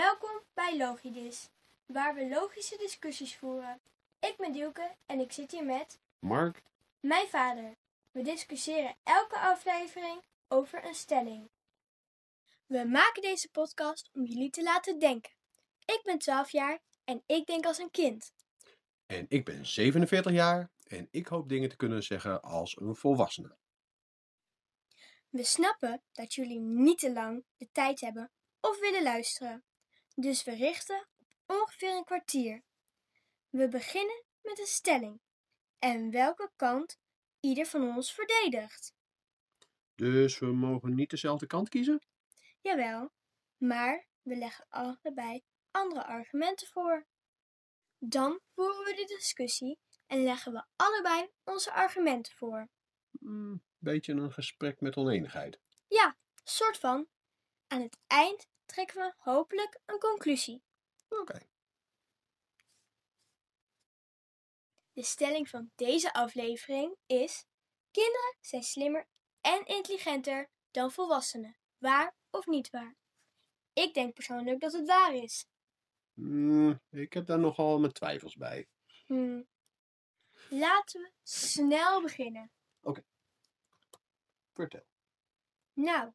Welkom bij Logidis, waar we logische discussies voeren. Ik ben Dielke en ik zit hier met Mark, mijn vader. We discussiëren elke aflevering over een stelling. We maken deze podcast om jullie te laten denken. Ik ben 12 jaar en ik denk als een kind. en ik ben 47 jaar en ik hoop dingen te kunnen zeggen als een volwassene. We snappen dat jullie niet te lang de tijd hebben of willen luisteren. Dus we richten op ongeveer een kwartier. We beginnen met een stelling en welke kant ieder van ons verdedigt. Dus we mogen niet dezelfde kant kiezen? Jawel, maar we leggen allebei andere argumenten voor. Dan voeren we de discussie en leggen we allebei onze argumenten voor. Een beetje een gesprek met oneenigheid. Ja, soort van. Aan het eind trekken we hopelijk een conclusie. Oké. De stelling van deze aflevering is: kinderen zijn slimmer en intelligenter dan volwassenen. Waar of niet waar? Ik denk persoonlijk dat het waar is. Mm, ik heb daar nogal mijn twijfels bij. Hmm. Laten we snel beginnen. Vertel. Nou,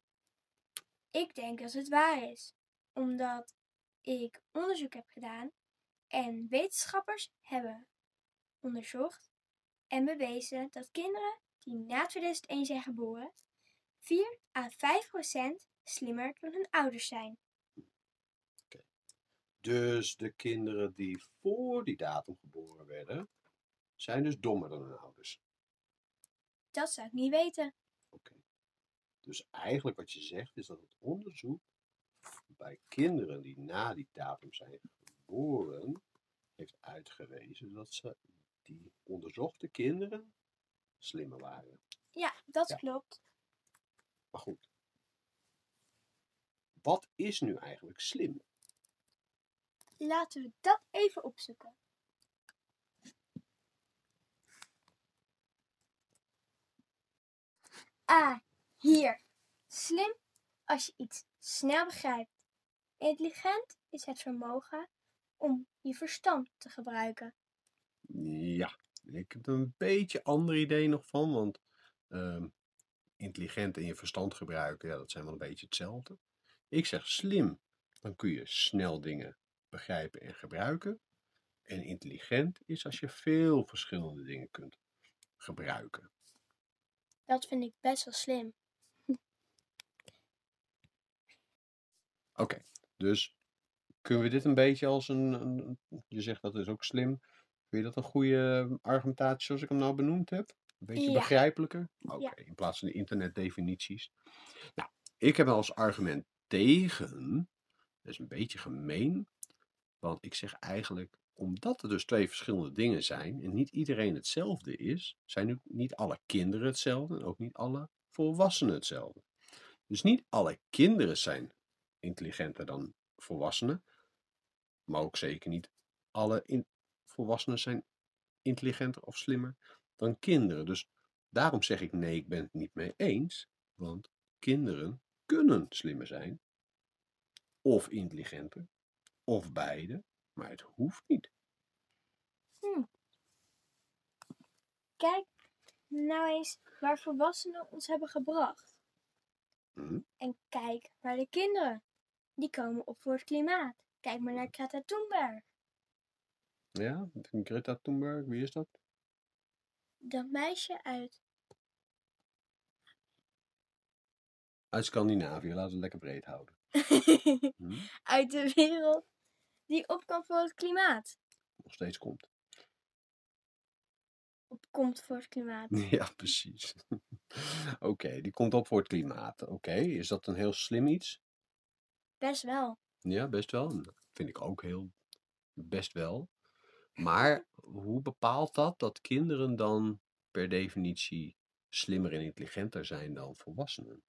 ik denk dat het waar is, omdat ik onderzoek heb gedaan en wetenschappers hebben onderzocht en bewezen dat kinderen die na 2001 zijn geboren 4 à 5 procent slimmer dan hun ouders zijn. Dus de kinderen die voor die datum geboren werden, zijn dus dommer dan hun ouders. Dat zou ik niet weten. Oké. Dus eigenlijk wat je zegt is dat het onderzoek bij kinderen die na die datum zijn geboren, heeft uitgewezen dat ze die onderzochte kinderen slimmer waren. Ja, dat Ja. klopt. Maar goed. Wat is nu eigenlijk slim? Laten we dat even opzoeken. Ah, hier. Slim als je iets snel begrijpt. Intelligent is het vermogen om je verstand te gebruiken. Ja, ik heb er een beetje ander idee nog van, want ehm, intelligent en je verstand gebruiken, ja, dat zijn wel een beetje hetzelfde. Ik zeg slim, dan kun je snel dingen begrijpen en gebruiken. En intelligent is als je veel verschillende dingen kunt gebruiken. Dat vind ik best wel slim. Oké, dus kunnen we dit een beetje als een, een- je zegt dat is ook slim. Vind je dat een goede argumentatie zoals ik hem nou benoemd heb? Een beetje Ja. begrijpelijker? Oké, Ja. in plaats van de internetdefinities. Nou, ik heb als argument tegen, dat is een beetje gemeen, want ik zeg eigenlijk, omdat er dus twee verschillende dingen zijn en niet iedereen hetzelfde is, zijn nu niet alle kinderen hetzelfde en ook niet alle volwassenen hetzelfde. Dus niet alle kinderen zijn intelligenter dan volwassenen, maar ook zeker niet alle volwassenen zijn intelligenter of slimmer dan kinderen. Dus daarom zeg ik nee, ik ben het niet mee eens, want kinderen kunnen slimmer zijn, of intelligenter, of beide, maar het hoeft niet. Kijk nou eens waar volwassenen ons hebben gebracht. Hm? En kijk naar de kinderen. Die komen op voor het klimaat. Kijk maar naar Greta Thunberg. Ja, Greta Thunberg, wie is dat? Dat meisje uit. Uit Scandinavië, laten we het lekker breed houden. Hm? uit de wereld die opkomt voor het klimaat. Nog steeds komt. Opkomt voor het klimaat. Ja, precies. Oké, die komt op voor het klimaat. Oké, is dat een heel slim iets? Best wel. Ja, best wel. Dat vind ik ook heel best wel. Maar hoe bepaalt dat dat kinderen dan per definitie slimmer en intelligenter zijn dan volwassenen?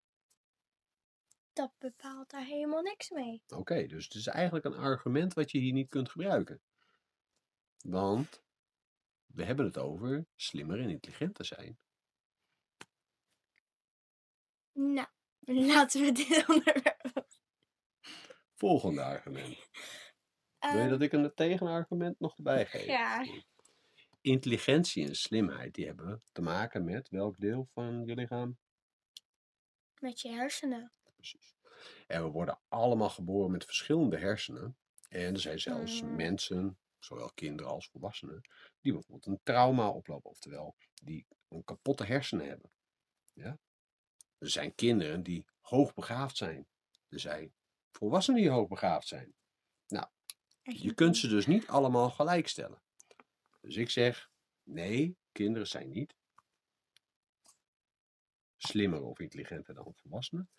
Dat bepaalt daar helemaal niks mee. Oké, dus het is eigenlijk een argument wat je hier niet kunt gebruiken. Want we hebben het over slimmer en intelligenter zijn. Nou, laten we dit onderwerp. Volgende argument. Wil je Ehm, dat ik een tegenargument nog erbij geef? Ja. Intelligentie en slimheid die hebben te maken met welk deel van je lichaam? Met je hersenen. Precies. En we worden allemaal geboren met verschillende hersenen. En er zijn zelfs Mm. mensen, zowel kinderen als volwassenen, die bijvoorbeeld een trauma oplopen. Oftewel, die een kapotte hersenen hebben. Ja? Er zijn kinderen die hoogbegaafd zijn. Er zijn volwassenen die hoogbegaafd zijn. Je kunt ze dus niet allemaal gelijkstellen. Dus ik zeg, nee, kinderen zijn niet slimmer of intelligenter dan volwassenen.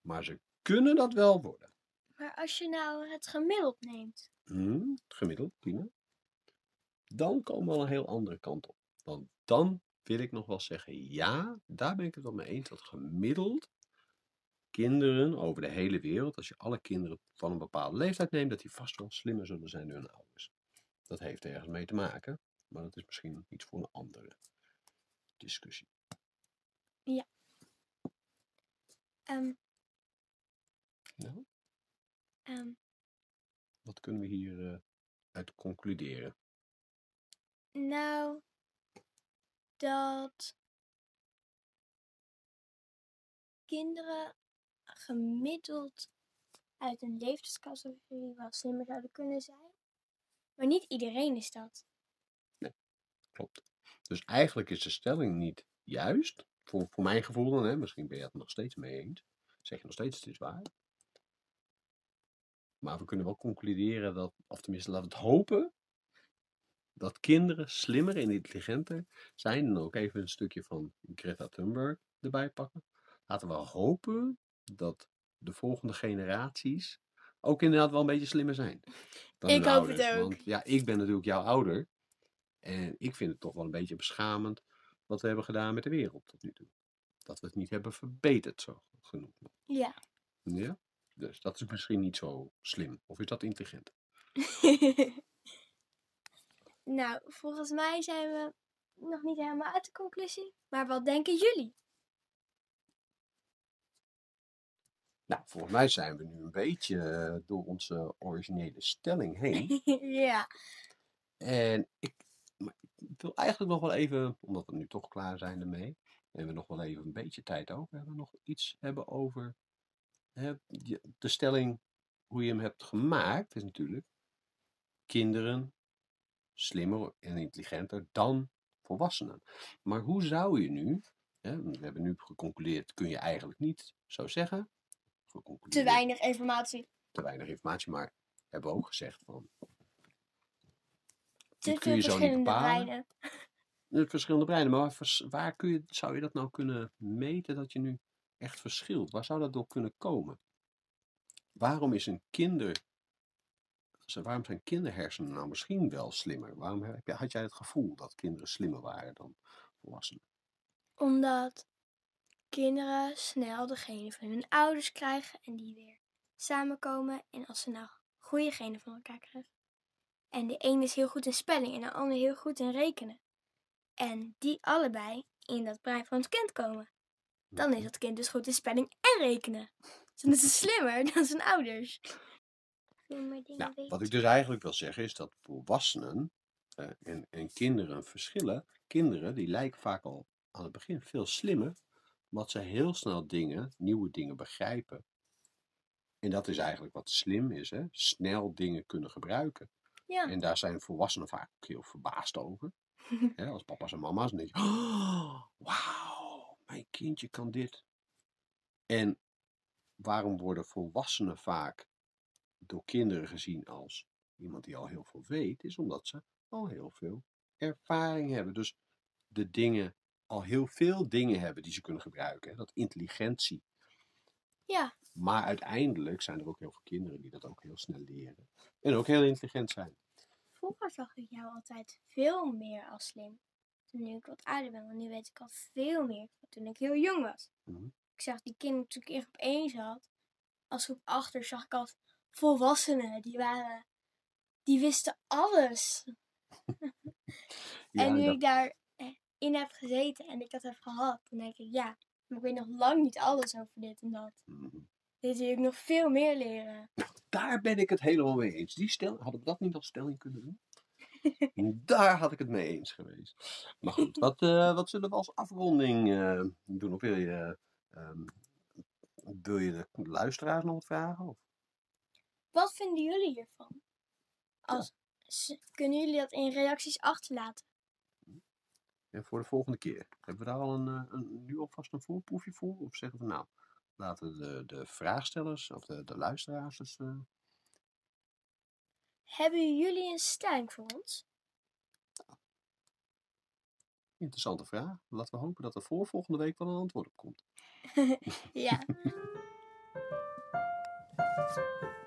Maar ze kunnen dat wel worden. Maar als je nou het gemiddeld neemt. Hm, gemiddeld, Tina. Dan komen we al een heel andere kant op. Want dan wil ik nog wel zeggen, ja, daar ben ik het wel mee eens. Dat gemiddeld kinderen over de hele wereld, als je alle kinderen van een bepaalde leeftijd neemt, dat die vast wel slimmer zullen zijn dan hun ouders. Dat heeft ergens mee te maken, maar dat is misschien iets voor een andere discussie. ehm, Nou, ehm, wat kunnen we hier eh, uit concluderen? nou, dat kinderen gemiddeld uit een leeftijdscategorie wel slimmer zouden kunnen zijn. Maar niet iedereen is dat. Klopt. Dus eigenlijk is de stelling niet juist, voor, voor mijn gevoel dan, hè, misschien ben je het nog steeds mee eens, zeg je nog steeds het is waar. Maar we kunnen wel concluderen dat, of tenminste laten we hopen, dat kinderen slimmer en intelligenter zijn. En ook even een stukje van Greta Thunberg erbij pakken. Laten we hopen dat de volgende generaties ook inderdaad wel een beetje slimmer zijn. Dan Ik hoop het ook. Want ja, ik ben natuurlijk jouw ouder. En ik vind het toch wel een beetje beschamend wat we hebben gedaan met de wereld tot nu toe. Dat we het niet hebben verbeterd, zo genoeg. Ja. Ja? Dus dat is misschien niet zo slim. Of is dat intelligent? nou, volgens mij zijn we nog niet helemaal uit de conclusie. Maar wat denken jullie? Nou, volgens mij zijn we nu een beetje eh, door onze originele stelling heen. ja. En ik, maar ik wil eigenlijk nog wel even, omdat we nu toch klaar zijn ermee, en we nog wel even een beetje tijd over hebben, nog iets hebben over hè, de stelling, hoe je hem hebt gemaakt, is natuurlijk kinderen slimmer en intelligenter dan volwassenen. Maar hoe zou je nu, hè, we hebben nu geconcludeerd, kun je eigenlijk niet zo zeggen. Te weinig informatie. te weinig informatie, maar hebben we ook gezegd van, Te dit kun je zo niet bepalen. breinen. De verschillende breinen, maar waar, vers- waar kun je, zou je dat nou kunnen meten dat je nu echt verschilt? Waar zou dat door kunnen komen? Waarom is een kinder, waarom zijn kinderhersenen nou misschien wel slimmer? Waarom had jij het gevoel dat kinderen slimmer waren dan volwassenen? Omdat kinderen snel de genen van hun ouders krijgen en die weer samenkomen. En als ze nou goede genen van elkaar krijgen. En de een is heel goed in spelling en de ander heel goed in rekenen. En die allebei in dat brein van het kind komen. Dan is dat kind dus goed in spelling en rekenen. Dus dan is het slimmer dan zijn ouders. Veel meer dingen Nou, wat ik dus eigenlijk wil zeggen is dat volwassenen eh, en, en kinderen verschillen. Kinderen die lijken vaak al aan het begin veel slimmer, omdat ze heel snel dingen, nieuwe dingen begrijpen. En dat is eigenlijk wat slim is, hè? snel dingen kunnen gebruiken. Ja. En daar zijn volwassenen vaak ook heel verbaasd over. Als papa's en mama's, dan denk je, oh, wauw, mijn kindje kan dit. En waarom worden volwassenen vaak door kinderen gezien als iemand die al heel veel weet, is omdat ze al heel veel ervaring hebben. Dus de dingen, al heel veel dingen hebben die ze kunnen gebruiken. Hè, dat intelligentie. ja, Maar uiteindelijk zijn er ook heel veel kinderen die dat ook heel snel leren. En ook heel intelligent zijn. vroeger zag ik jou altijd veel meer als slim. Toen nu ik wat ouder ben, want nu weet ik al veel meer dan toen ik heel jong was. Mhm. Ik zag die kinderen toen ik in groep 1 zat. Als groep achter zag ik altijd volwassenen. Die waren, die wisten alles. Ja, en nu dat- ik daar in heb gezeten en ik dat heb gehad, dan denk ik ja, maar ik weet nog lang niet alles over dit en dat. Mhm. Dit wil ik nog veel meer leren. Daar ben ik het helemaal mee eens. Die stel, hadden we dat niet als stelling kunnen doen? Daar had ik het mee eens geweest. Maar goed, wat, eh, wat zullen we als afronding eh, doen? Of wil je, ehm, wil je de luisteraars nog wat vragen? Of? Wat vinden jullie hiervan? Als, Kunnen jullie dat in reacties achterlaten? En voor de volgende keer. Hebben we daar al een, eh, een, nu alvast een voorproefje voor? Of zeggen we nou, laten de, de vraagstellers of de, de luisteraars dus, Hebben jullie een stelling voor ons? Interessante vraag. Laten we hopen dat er voor volgende week wel een antwoord op komt. Ja.